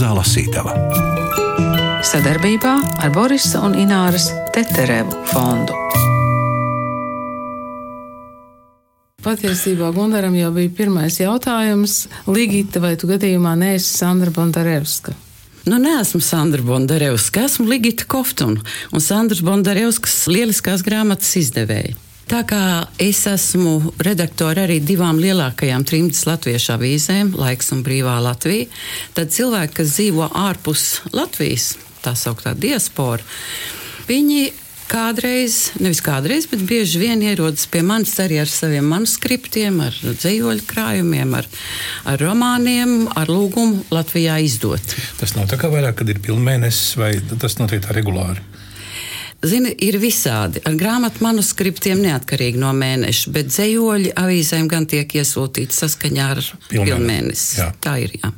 Mazā lasītava. Sadarbībā ar Borisa un Ināras Teterevu fondu. Patiesībā Gunaram jau bija pirmais jautājums. Ligita, vai tu gadījumā neesi Sandra Bondarevska? Nu, neesmu Sandra Bondarevska, esmu Ligita Koftuna un Sandras Bondarevskas lieliskās grāmatas izdevēja. Tā kā es esmu redaktore arī divām lielākajām trimdas latviešu avīzēm, Laiks un Brīvā Latvija, tad cilvēki, kas dzīvo ārpus Latvijas, tā sauktā diaspora, viņi kādreiz, nevis kādreiz, bet bieži vien ierodas pie manis arī ar saviem manuskriptiem, ar dzīvoļu krājumiem, ar, ar romāniem, ar lūgumu Latvijā izdot. Tas nav tā kā vairāk, kad ir pilnmēnesis, vai tas notiek tā regulāri? Zini, ir visādi. Ar grāmatu manuskriptiem neatkarīgi no mēneša, bet dzējoļi avīzēm gan tiek iesūtīti saskaņā ar pilnmēnesi. Tā ir. Jā.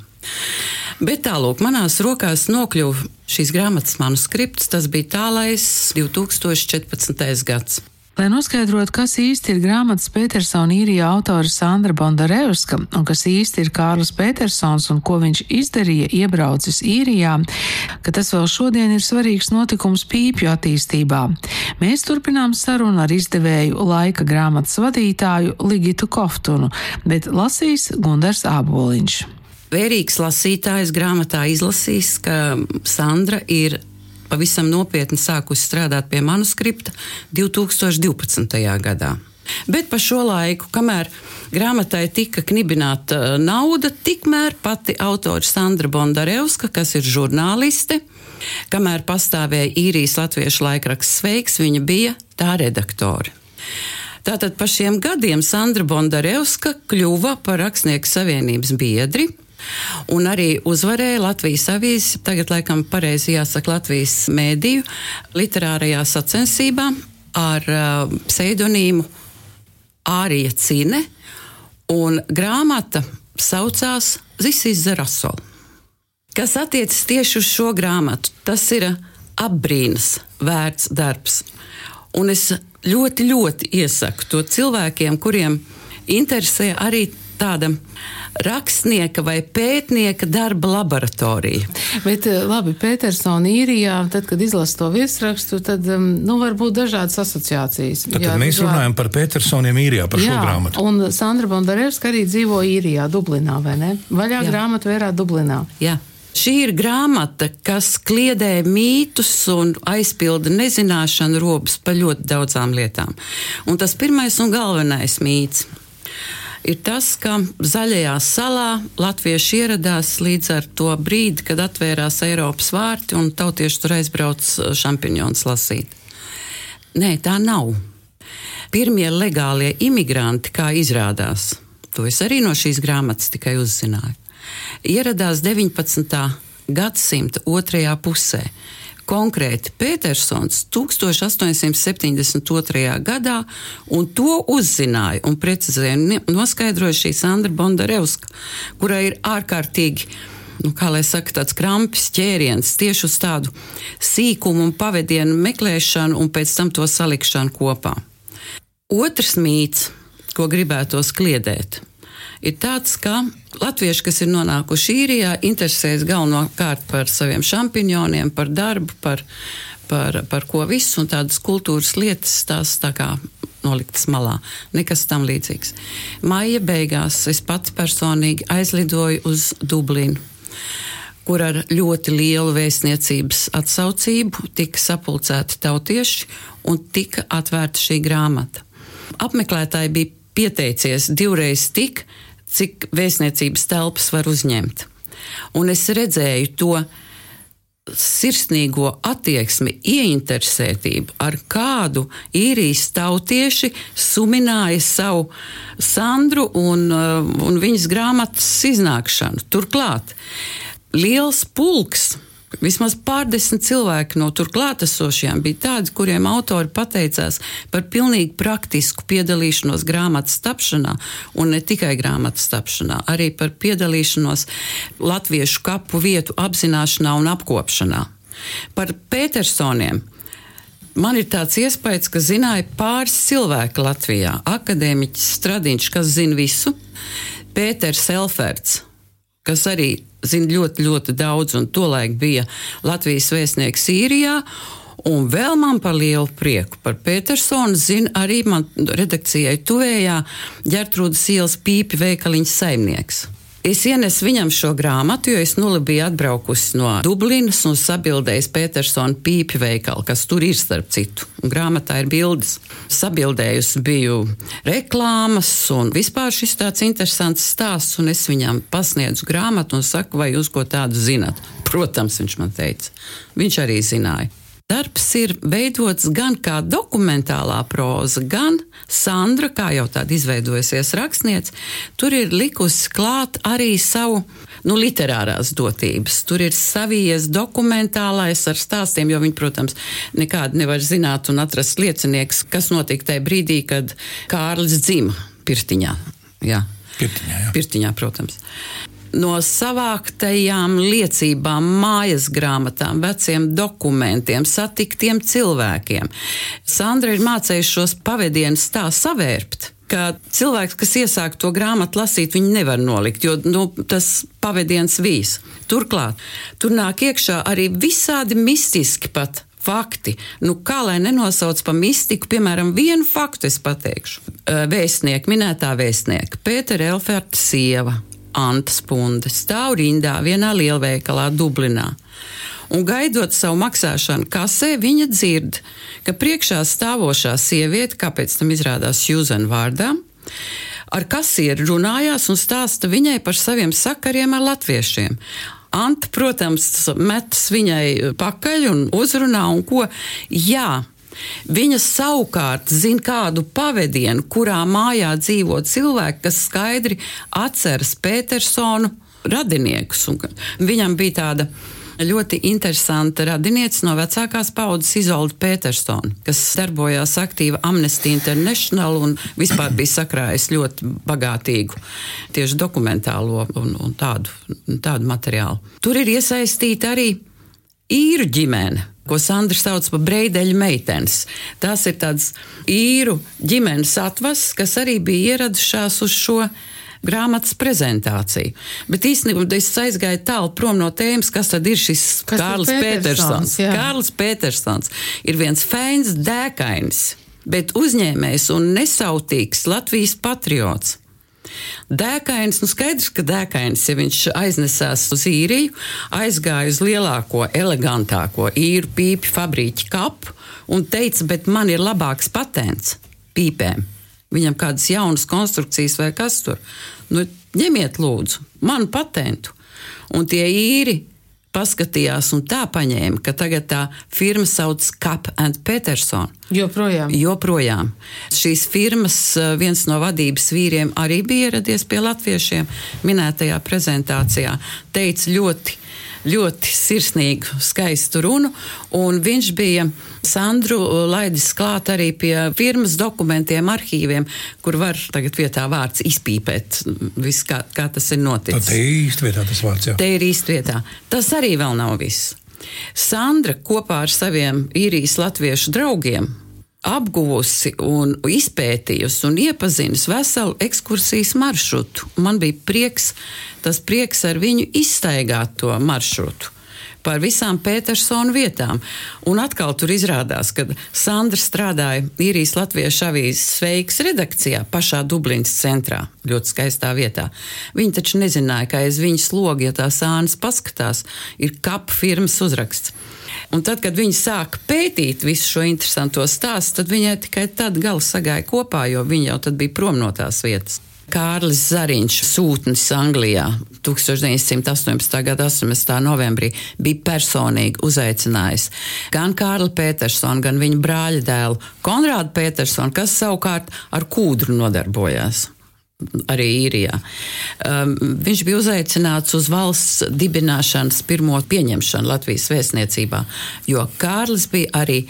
Bet tālāk, manās rokās nokļuva šīs grāmatas manuskripts. Tas bija tālais 2014. gads. Lai noskaidrotu, kas īsti ir grāmatas Petersona īrijā autora Sandra Bondarevska un kas īsti ir Kārlis Petersons un ko viņš izdarīja iebraucis īrijā, ka tas vēl šodien ir svarīgs notikums pīpju attīstībā. Mēs turpinām sarunu ar izdevēju laika grāmatas vadītāju Ligitu Koftunu, bet lasīs Gundars Āboliņš. Vērīgs lasītājs grāmatā izlasīs, ka Sandra ir pavisam nopietni sākusi strādāt pie manuskripta 2012. gadā. Bet pa šo laiku, kamēr grāmatai tika knibināta nauda, tikmēr pati autors Sandra Bondarevska, kas ir žurnāliste, kamēr pastāvēja īrijas latviešu laikraksts Sveiks, viņa bija tā redaktore. Tātad pa šiem gadiem Sandra Bondarevska kļuva par Rakstnieku savienības biedri, Un arī uzvarēja Latvijas avīzes, tagad laikam pareizi jāsaka Latvijas mēdīju, literārajā sacensībā ar uh, pseidonīmu Ārija Cine, un grāmata saucās Zisīs Zarasola. Kas attiecas tieši uz šo grāmatu, tas ir apbrīnas vērts darbs. Un es ļoti, ļoti iesaku to cilvēkiem, kuriem interesē arī tāda rakstnieka vai pētnieka darba laboratorija. Bet eh, labi, Petersona īrijā, tad, kad izlasa to virsrakstu, tad um, nu, var būt dažādas asociācijas. Tad, jā, tad mēs runājam par Petersoniem īrijā, par jā, šo grāmatu. Un Sandra Bondarevska arī dzīvo īrijā, Dublinā, vai ne? Vaļā jā. grāmatu vērā Dublinā. Jā. Šī ir grāmata, kas kliedē mītus un aizpilda nezināšanu robus par ļoti daudzām lietām. Un tas pirmais un galvenais mīts ir tas, ka zaļajā salā latvieši ieradās līdz ar to brīdi, kad atvērās Eiropas vārti un tautieši tur aizbrauc uh, šampiņons lasīt. Nē, tā nav. Pirmie legālie imigranti, kā izrādās, to es arī no šīs grāmatas tikai uzzināju, ieradās 19. gadsimta otrajā pusē konkrēti Petersons 1872. gadā, un to uzzināja un precizēja noskaidroja šī Sandra Bondarevska, kurai ir ārkārtīgi nu, kā lai saka, tāds krampis ķēriens tieši uz tādu sīkumu un pavadienu meklēšanu un pēc tam to salikšanu kopā. Otrs mīts, ko gribētos kliedēt, ir tāds, ka latvieši, kas ir nonākuši īrijā, interesēs galvenokārt par saviem šampiņoniem, par darbu, par, par, par ko visu, un tādas kultūras lietas tās tā kā noliktas malā. Nekas tam līdzīgs. Maija beigās es pats personīgi aizlidoju uz Dublinu kur ar ļoti lielu vēstniecības atsaucību tika sapulcēti tautieši un tika atvērta šī grāmata. Apmeklētāji bija pieteicies divreiz tik, cik vēstniecības telpas var uzņemt. Un es redzēju to sirsnīgo attieksmi, ieinteresētību, ar kādu īrijas tautieši sumināja savu Sandru un, uh, un viņas grāmatas iznākšanu. Turklāt liels pulks Vismaz pārdesmit cilvēki no tur klātesošajiem bija tādi, kuriem autori pateicās par pilnīgi praktisku piedalīšanos grāmatas tapšanā, un ne tikai grāmatas tapšanā, arī par piedalīšanos latviešu kapu vietu apzināšanā un apkopšanā. Par Petersoniem man ir tāds iespējas, ka zināja pāris cilvēki Latvijā. Akadēmiķis Stradiņš, kas zina visu, Pēters Elferts, kas arī zina ļoti, ļoti daudz, un tolaik bija Latvijas vēstnieks Sīrijā. Un vēl man par lielu prieku par Petersonu zina arī man redakcijai tuvējā Gertrūdas ielas pīpi veikaliņas saimnieks. Es ienesu viņam šo grāmatu, jo es nulli biju atbraukusi no Dublinas un sabildēju Petersona pīpju veikalu, kas tur ir starp citu. Un grāmatā ir bildes. Sabildējusi biju reklāmas un vispār šis tāds interesants stāsts, un es viņam pasniedzu grāmatu un saku, vai jūs ko tādu zinat? Protams, viņš man teica. Viņš arī zināja. Darbs ir veidots gan kā dokumentālā proza, gan Sandra, kā jau tāda izveidojusies rakstniece, tur ir likusi klāt arī savu nu, literārās dotības. Tur ir savies dokumentālais ar stāstiem, jo viņi, protams, nekādi nevar zināt un atrast liecinieks, kas notika tajā brīdī, kad Kārlis dzima Pirtiņā. Jā. Pirtiņā, jā. Pirtiņā, protams no savāktajām liecībām, mājas grāmatām, veciem dokumentiem, satiktiem cilvēkiem. Sandra ir mācījusi šos pavadienus tā savērpt. Ka cilvēks, kas iesāk to grāmatu lasīt, viņu nevar nolikt, jo nu, tas pavadiens vīs. Turklāt, tur nāk iekšā arī visādi mistiski pat fakti. Nu, kā lai nenosauc par mistiku, piemēram, vienu faktu es pateikšu. Vēstnieka, minētā vēstnieka, Pētera Elferta sieva, Anta Spunde stāv rindā vienā lielveikalā Dublinā. Un gaidot savu maksāšanu kasē, viņa dzird, ka priekšā stāvošā sieviete, kāpēc tam izrādās Jūzena vārdā, ar kasieru runājās un stāsta viņai par saviem sakariem ar latviešiem. Anta, protams, metas viņai pakaļ un uzrunā, un ko? Jā, Viņa savukārt zina kādu pavadienu, kurā mājā dzīvo cilvēki, kas skaidri atceras Petersonu radiniekus. Viņam bija tāda ļoti interesanta radiniece no vecākās paudzes Izolda Petersona, kas darbojās aktīvi Amnesty International un vispār bija sakrājis ļoti bagātīgu tieši dokumentālo un, un tādu, tādu materiālu. Tur ir iesaistīta arī īru ģimene ko Sandra sauc par breideļu meitenes. Tās ir tādas īru ģimenes atvases, kas arī bija ieradušās uz šo grāmatas prezentāciju. Bet īstenībā es aizgāju tālu prom no tēmas, kas tad ir šis kas Kārlis Petersons. Kārlis Petersons ir viens feins dēkainis, bet uzņēmējs un nesautīgs Latvijas patriots. Dēkains, nu skaidrs, ka dēkains, ja viņš aiznesās uz īriju, aizgāja uz lielāko, elegantāko īru pīpju fabriķu kapu un teica, bet man ir labāks patents pīpēm. Viņam kādas jaunas konstrukcijas vai kas tur. Nu, ņemiet lūdzu manu patentu. Un tie īri paskatījās un tā paņēma, ka tagad tā firma sauc Cap and Peterson. Joprojām. Joprojām. Šīs firmas eh, viens no vadības vīriem arī bija ieradies pie latviešiem minētajā prezentācijā. Teica ļoti ļoti sirsnīgu, skaistu runu, un viņš bija Sandru laidis klāt arī pie firmas dokumentiem, arhīviem, kur var tagad vietā vārds izpīpēt, viss kā, kā tas ir noticis. Te ir īsti vietā tas vārds, jā. Te ir īsti vietā. Tas arī vēl nav viss. Sandra kopā ar saviem īrijas latviešu draugiem apguvusi un izpētījusi un iepazinusi veselu ekskursijas maršrutu. Man bija prieks, tas prieks ar viņu izstaigāt to maršrutu. Par visām Petersona vietām. Un atkal tur izrādās, ka Sandra strādāja īrijas latviešu avīzes sveiks redakcijā, pašā Dublinas centrā, ļoti skaistā vietā. Viņi taču nezināja, ka aiz viņas logi, ja tā sānis paskatās, ir kapa firmas uzraksts. Un tad, kad viņi sāka pētīt visu šo interesanto stāstu, tad viņai tikai tad gala sagāja kopā, jo viņi jau tad bija prom no tās vietas. Kārlis Zariņš, sūtnis Anglijā 1918. gada 18. novembrī, bija personīgi uzaicinājis gan Kārli Petersonu, gan viņa brāļa dēlu Konrādu Petersonu, kas savukārt ar kūdru nodarbojās arī īrijā. Um, viņš bija uzaicināts uz valsts dibināšanas pirmo pieņemšanu Latvijas vēstniecībā, jo Kārlis bija arī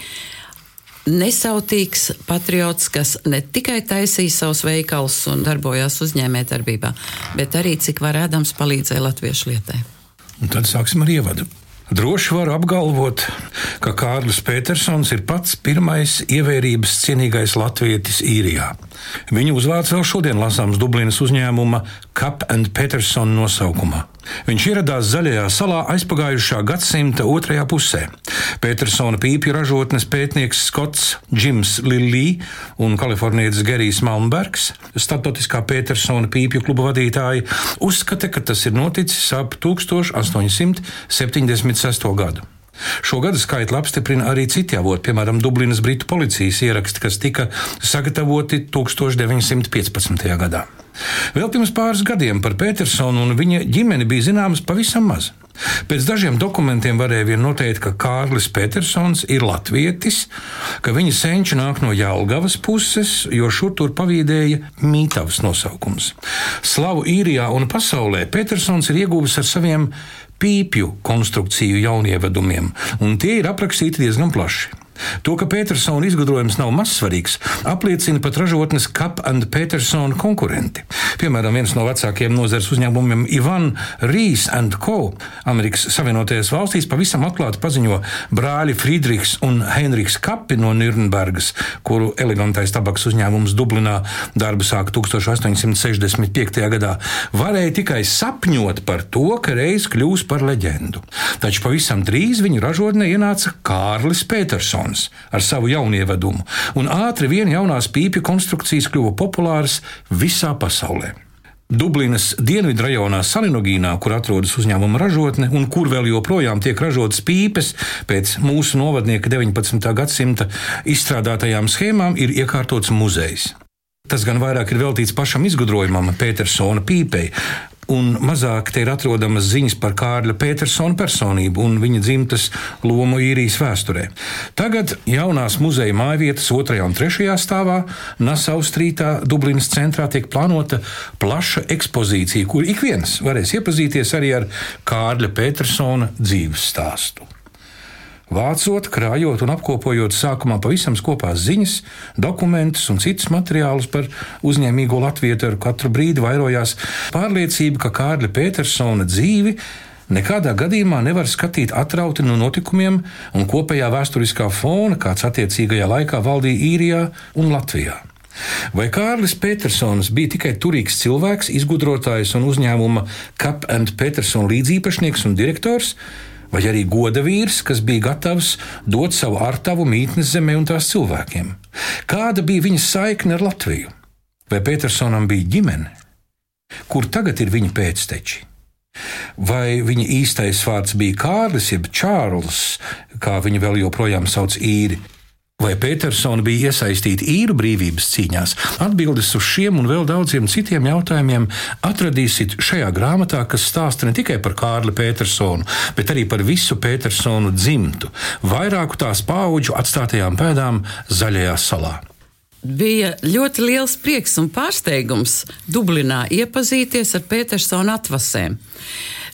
nesautīgs patriots, kas ne tikai taisīja savus veikalus un darbojās uzņēmējdarbībā, bet arī cik var ēdams palīdzēja latviešu lietai. Un tad sāksim ar ievadu. Droši varu apgalvot, ka Kārlis Petersons ir pats pirmais ievērības cienīgais latvietis īrijā. Viņa uzvārds vēl šodien lasāms Dublinas uzņēmuma Cup and Peterson nosaukumā. Viņš ieradās Zaļajā salā aizpagājušā gadsimta otrajā pusē. Petersona pīpju ražotnes pētnieks Skots Džims Lillī un kalifornietis Gerijs Malmbergs, starptautiskā Petersona pīpju kluba vadītāji, uzskata, ka tas ir noticis ap 1876. gadu. Šo gadu skaitli apstiprina arī citi avoti, piemēram, Dublinas Britu policijas ieraksti, kas tika sagatavoti 1915. gadā. Vēl pirms pāris gadiem par Petersonu un viņa ģimeni bija zināms pavisam maz. Pēc dažiem dokumentiem varēja vien noteikt, ka Kārlis Petersons ir latvietis, ka viņa senči nāk no Jālgavas puses, jo šur tur pavīdēja mītavas nosaukums. Slavu īrijā un pasaulē Petersons ir ieguvis ar saviem pīpju konstrukciju jaunievedumiem, un tie ir aprakstīti diezgan plaši. To, ka Petersona izgudrojums nav mazsvarīgs, apliecina pat ražotnes Cup and Petersona konkurenti. Piemēram, viens no vecākajiem nozares uzņēmumiem Ivan Rīs Co. Amerikas Savienotajās valstīs pavisam atklāti paziņo brāļi Friedrichs un Heinrichs Kapi no Nürnbergas, kuru elegantais tabaks uzņēmums Dublinā darbu sāka 1865. gadā, varēja tikai sapņot par to, ka reiz kļūs par leģendu. Taču pavisam drīz viņu ražotnē ienāca Kārlis Petersons. Ar savu jaunievedumu, un ātri vien jaunās pīpju konstrukcijas kļuva populāras visā pasaulē. Dublinas dienvidu rajonā Salinogīnā, kur atrodas uzņēmuma ražotne un kur vēl joprojām tiek ražotas pīpes pēc mūsu novadnieka 19. gadsimta izstrādātajām schēmām, ir iekārtots muzejs. Tas gan vairāk ir veltīts pašam izgudrojumam, Petersona pīpei, un mazāk te ir atrodamas ziņas par Kārļa Petersona personību un viņa dzimtas lomu īrijas vēsturē. Tagad jaunās muzeja mājvietas otrajā un trešajā stāvā Nassau strītā Dublinas centrā tiek plānota plaša ekspozīcija, kur ik viens varēs iepazīties arī ar Kārļa Petersona dzīves stāstu. Vācot, krājot un apkopojot sākumā pavisam kopās ziņas, dokumentus un citus materiālus par uzņēmīgo latviešu, ar katru brīdi vairojās pārliecība, ka Kārļa Petersona dzīvi nekādā gadījumā nevar skatīt atrauti no notikumiem un kopējā vēsturiskā fona, kāds attiecīgajā laikā valdīja Īrijā un Latvijā. Vai Kārlis Petersons bija tikai turīgs cilvēks, izgudrotājs un uzņēmuma Cap and Peterson līdzīpašnieks un direktors, vai arī goda vīrs, kas bija gatavs dot savu artavu mītnes zemē un tās cilvēkiem? Kāda bija viņa saikne ar Latviju? Vai Petersonam bija ģimene? Kur tagad ir viņa pēcteči? Vai viņa īstais vārds bija Kārlis, jeb Čārlis, kā viņu vēl joprojām sauc īri? Vai Petersona bija iesaistīta īru brīvības cīņās? Atbildes uz šiem un vēl daudziem citiem jautājumiem atradīsiet šajā grāmatā, kas stāsta ne tikai par Kārli Petersonu, bet arī par visu Petersonu dzimtu, vairāku tās pauģu atstātajām pēdām Zaļajā salā. Bija ļoti liels prieks un pārsteigums Dublinā iepazīties ar Petersona atvasēm.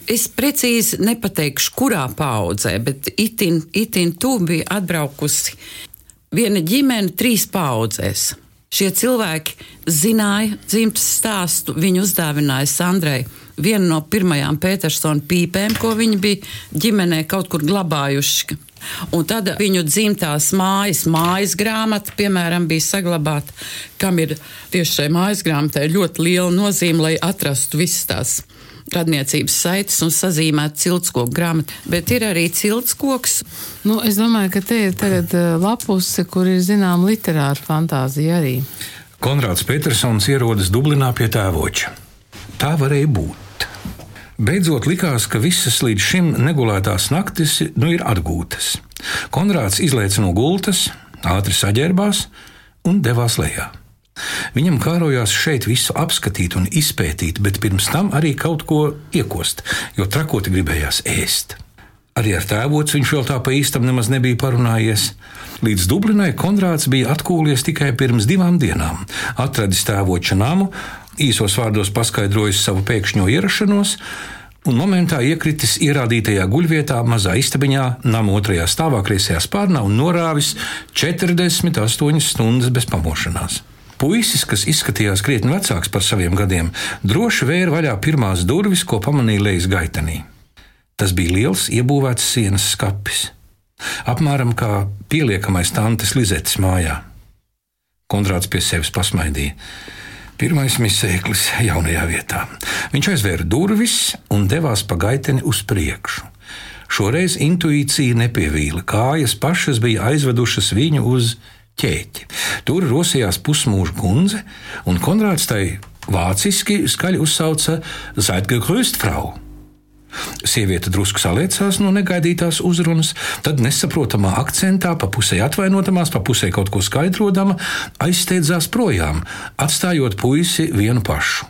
Es precīzi nepateikšu, kurā paudzē, bet itin, itin tu bija atbraukusi viena ģimene trīs paudzēs. Šie cilvēki zināja dzimtas stāstu, viņi uzdāvināja Sandrai vienu no pirmajām Petersona pīpēm, ko viņi bija ģimenē kaut kur glabājuši. Un tad viņu dzimtās mājas, mājas grāmata, piemēram, bija saglabāta, kam ir tieši šai mājas grāmatai ļoti liela nozīme, lai atrastu visas tās radniecības saites un sazīmēt ciltskoku grāmatu, bet ir arī ciltskoks. Nu, es domāju, ka te ir tagad eh, lapuse, kur ir zinām literāra fantāzija arī. Konrāds Petersons ierodas Dublinā pie tēvoča. Tā varēja būt. Beidzot likās, ka visas līdz šim negulētās naktis nu ir atgūtas. Konrāds izlaica no gultas, ātri saģērbās un devās lejā. Viņam kārojās šeit visu apskatīt un izpētīt, bet pirms tam arī kaut ko iekost, jo trakoti gribējās ēst. Arī ar tēvoci viņš vēl tā pa īstam nemaz nebija parunājies. Līdz Dublinai Konrāds bija atkūlies tikai pirms divām dienām, atradis tēvoča namu, īsos vārdos paskaidrojis savu pēkšņo ierašanos, un momentā iekritis ierādītajā guļvietā, mazā istabiņā, nama otrajā stāvā, kreisajā spārnā un norāvis 48 stundas bez pamošanās. Puisis, kas izskatījās krietni vecāks par saviem gadiem, droši vēra vaļā pirmās durvis, ko pamanīja lejas gaitenī. Tas bija liels iebūvēts sienas skats, apmēram kā pieliekamais tantes Lizetes mājā. Konrāds pie sevis pasmaidīja. Pirmais misēklis jaunajā vietā. Viņš aizvēra durvis un devās pa gaiteni uz priekšu. Šoreiz intuīcija nepievīla. Kājas pašas bija aizvedušas viņu uz ķēķi. Tur rosījās pusmūža kundze, un Konrāds tai vāciski skaļi uzsauca Zaitgegröst Frau. Sieviete drusku saliecās no negaidītās uzrunas, tad nesaprotamā akcentā, pa pusē atvainotamās, pa pusē kaut ko skaidrodama, aizsteidzās projām, atstājot puisi vienu pašu.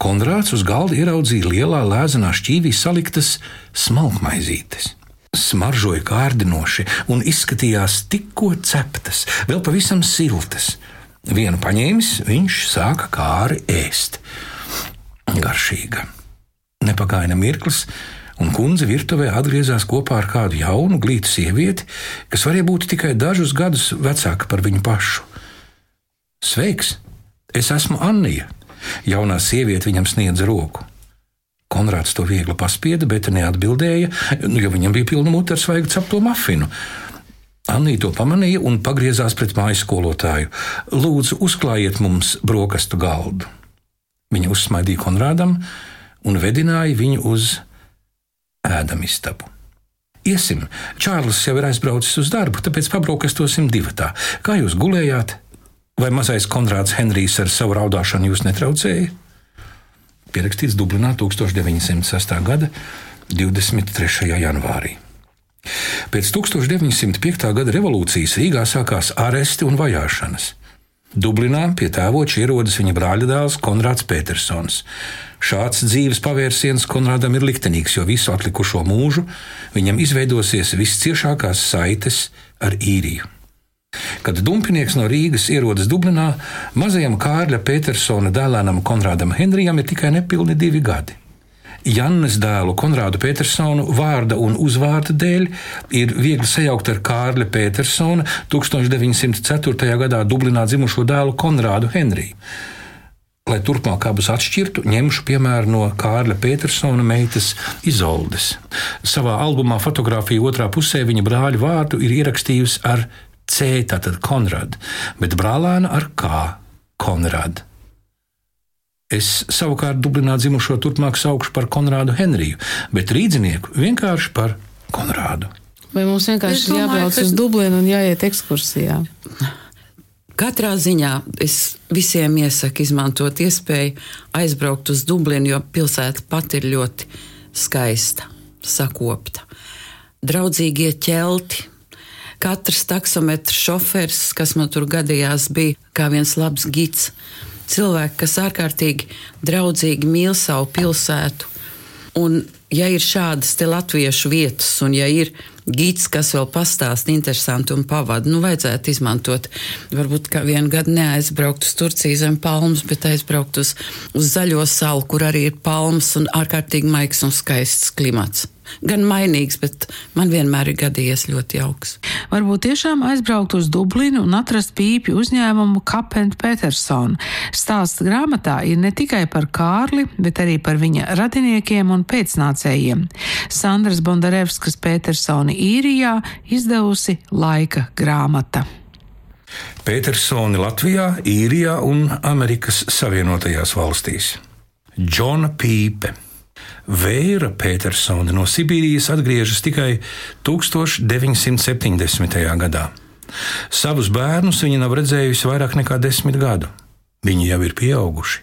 Konrāds uz galda ieraudzīja lielā lēzenā šķīvī saliktas smalkmaizītes. Smaržoja kārdinoši un izskatījās tikko ceptas, vēl pavisam siltas. Vienu paņēmis, viņš sāka kāri ēst. Garšīga. Nepagaina mirklis, un kundze virtuvē atgriezās kopā ar kādu jaunu, glītu sievieti, kas varēja būt tikai dažus gadus vecāka par viņu pašu. Sveiks! Es esmu Annija! Jaunā sieviete viņam sniedza roku. Konrāds to viegli paspieda, bet neatbildēja, nu, jo viņam bija pilna mute ar svaigu cepto mafinu. Anija to pamanīja un pagriezās pret mājas skolotāju. Lūdzu, uzklājiet mums brokastu galdu. Viņa uzsmaidīja Konrādam un vedināja viņu uz ēdamistabu. Iesim, Čārlis jau ir aizbraucis uz darbu, tāpēc pabrokastosim divatā. Kā jūs gulējāt? Vai mazais Konrāds Henrijs ar savu raudāšanu jūs netraucēja? Pierakstīts Dublinā 1906. gada 23. janvārī. Pēc 1905. gada revolūcijas Rīgā sākās aresti un vajāšanas. Dublinā pie tēvoča ierodas viņa brāļa dēls Konrāds Petersons. Šāds dzīves pavērsiens Konrādam ir liktenīgs, jo visu atlikušo mūžu viņam izveidosies visciešākās saites ar īriju. Kad dumpinieks no Rīgas ierodas Dublinā, mazajam Kārļa Petersona dēlēnam Konrādam Henrijam ir tikai nepilni divi gadi. Jannes dēlu Konrādu Petersonu vārda un uzvārda dēļ ir viegli sajaukt ar Kārļa Petersona 1904. gadā Dublinā dzimušo dēlu Konrādu Henriju. Lai turpmāk abus atšķirtu, ņemšu piemēru no Kārļa Petersona meitas Izoldes. Savā albumā fotografija otrā pusē viņa brāļa vārdu ir ierakstījusi ar C, tātad Konrad, bet brālēna ar K, Konrad. Es savukārt Dublinā dzimušo turpmāk saukšu par Konrādu Henriju, bet rīdzinieku vienkārši par Konrādu. Vai mums vienkārši ir jābrauc uz Dublinu un jāiet ekskursijā? Katrā ziņā es visiem iesaku izmantot iespēju aizbraukt uz Dublinu, jo pilsēta pati ir ļoti skaista, sakopta. Draudzīgie ķelti, katrs taksometrs šofers, kas man tur gadījās, bija kā viens labs gids cilvēki, kas ārkārtīgi draudzīgi mīl savu pilsētu. Un, ja ir šādas latviešu vietas, un ja ir gids, kas vēl pastāsta interesanti un pavada, nu, vajadzētu izmantot. Varbūt kā vienu gadu neaizbraukt uz Turciju zem palmas, bet aizbraukt uz, uz zaļo salu, kur arī ir palmas un ārkārtīgi maigs un skaists klimats gan mainīgs, bet man vienmēr ir gadījies ļoti jauks. Varbūt tiešām aizbraukt uz Dublinu un atrast pīpju uzņēmumu Kapent Petersonu. Stāsts grāmatā ir ne tikai par Kārli, bet arī par viņa radiniekiem un pēcnācējiem. Sandras Bondarevskas Petersoni īrijā izdevusi laika grāmata. Petersoni Latvijā, Īrijā un Amerikas Savienotajās valstīs. Džona Pīpe. Vēra Petersona no Sibīrijas atgriežas tikai 1970. gadā. Savus bērnus viņa nav redzējusi vairāk nekā desmit gadu. Viņi jau ir pieauguši.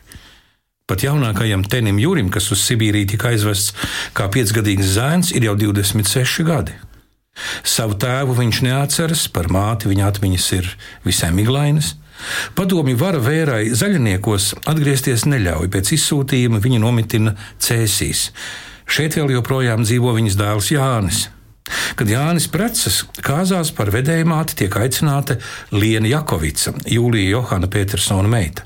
Pat jaunākajam Tenim Jurim, kas uz Sibīriju tika aizvests kā piecgadīgs zēns, ir jau 26 gadi. Savu tēvu viņš neatceras, par māti viņa atmiņas ir visai miglainas. Padomju vara vērai zaļniekos atgriezties neļauj, pēc izsūtījuma viņa nomitina Cēsīs. Šeit vēl joprojām dzīvo viņas dēls Jānis. Kad Jānis Preces kāzās par vedējumāti, tiek aicināta Liena Jakovica, Jūlija Johana Petersona meita.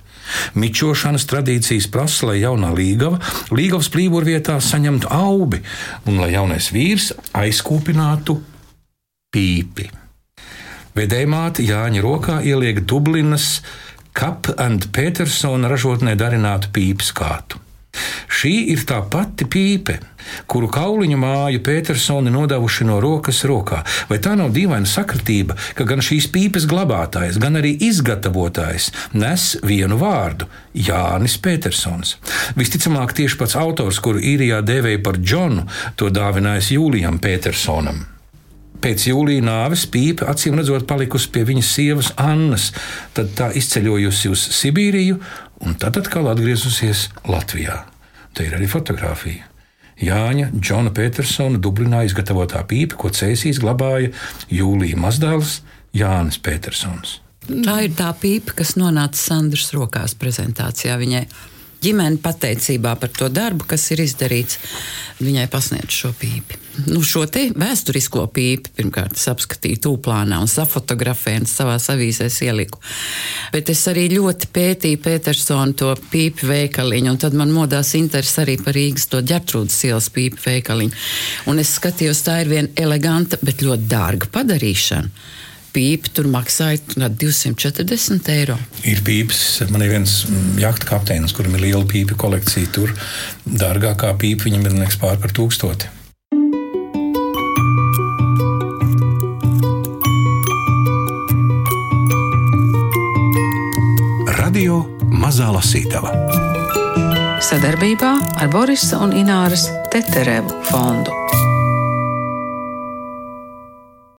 Mičošanas tradīcijas prasa, lai jaunā līgava līgavas plīvurvietā saņemtu aubi un lai jaunais vīrs aizkūpinātu pīpi. Vedējmāte Jāņa rokā ieliek Dublinas Kap and Petersona ražotnē darinātu pīpes kātu. Šī ir tā pati pīpe, kuru kauliņu māju Petersoni nodevuši no rokas rokā. Vai tā nav dīvaina sakritība, ka gan šīs pīpes glabātājs, gan arī izgatavotājs nes vienu vārdu - Jānis Petersons? Visticamāk, tieši pats autors, kuru īrijā dēvēja par Džonu, to dāvinājis Jūlijam Petersonam. Pēc jūlijā nāves pīpe acīm redzot palikusi pie viņas sievas Annas, tad tā izceļojusi uz Sibīriju un tad atkal atgriezusies Latvijā. Te ir arī fotografija. Jāņa Džona Petersona Dublinā izgatavotā pīpe, ko cēsīs glabāja Jūlija Mazdāls Jānis Petersons. Tā ir tā pīpe, kas nonāca Sandras rokās prezentācijā viņai ģimene pateicībā par to darbu, kas ir izdarīts, viņai pasniedz šo pīpi. Nu, šo te vēsturisko pīpi pirmkārt es apskatīju tūplānā un safotografēju un savā avīzēs ieliku. Bet es arī ļoti pētīju Petersonu to pīpi veikaliņu, un tad man modās interesi arī par Rīgas to ģertrūdas ielas pīpi veikaliņu. Un es skatījos, tā ir viena eleganta, bet ļoti dārga padarīšana pīpi tur maksāja 240 eiro. Ir pīpes, man ir viens mm, jahta kapteinis, kuram ir liela pīpju kolekcija. Tur dārgākā pīpa viņam ir liekas pār par tūkstoti. Radio Mazā Lasītava sadarbībā ar Borisa un Ināras Teterevu fondu.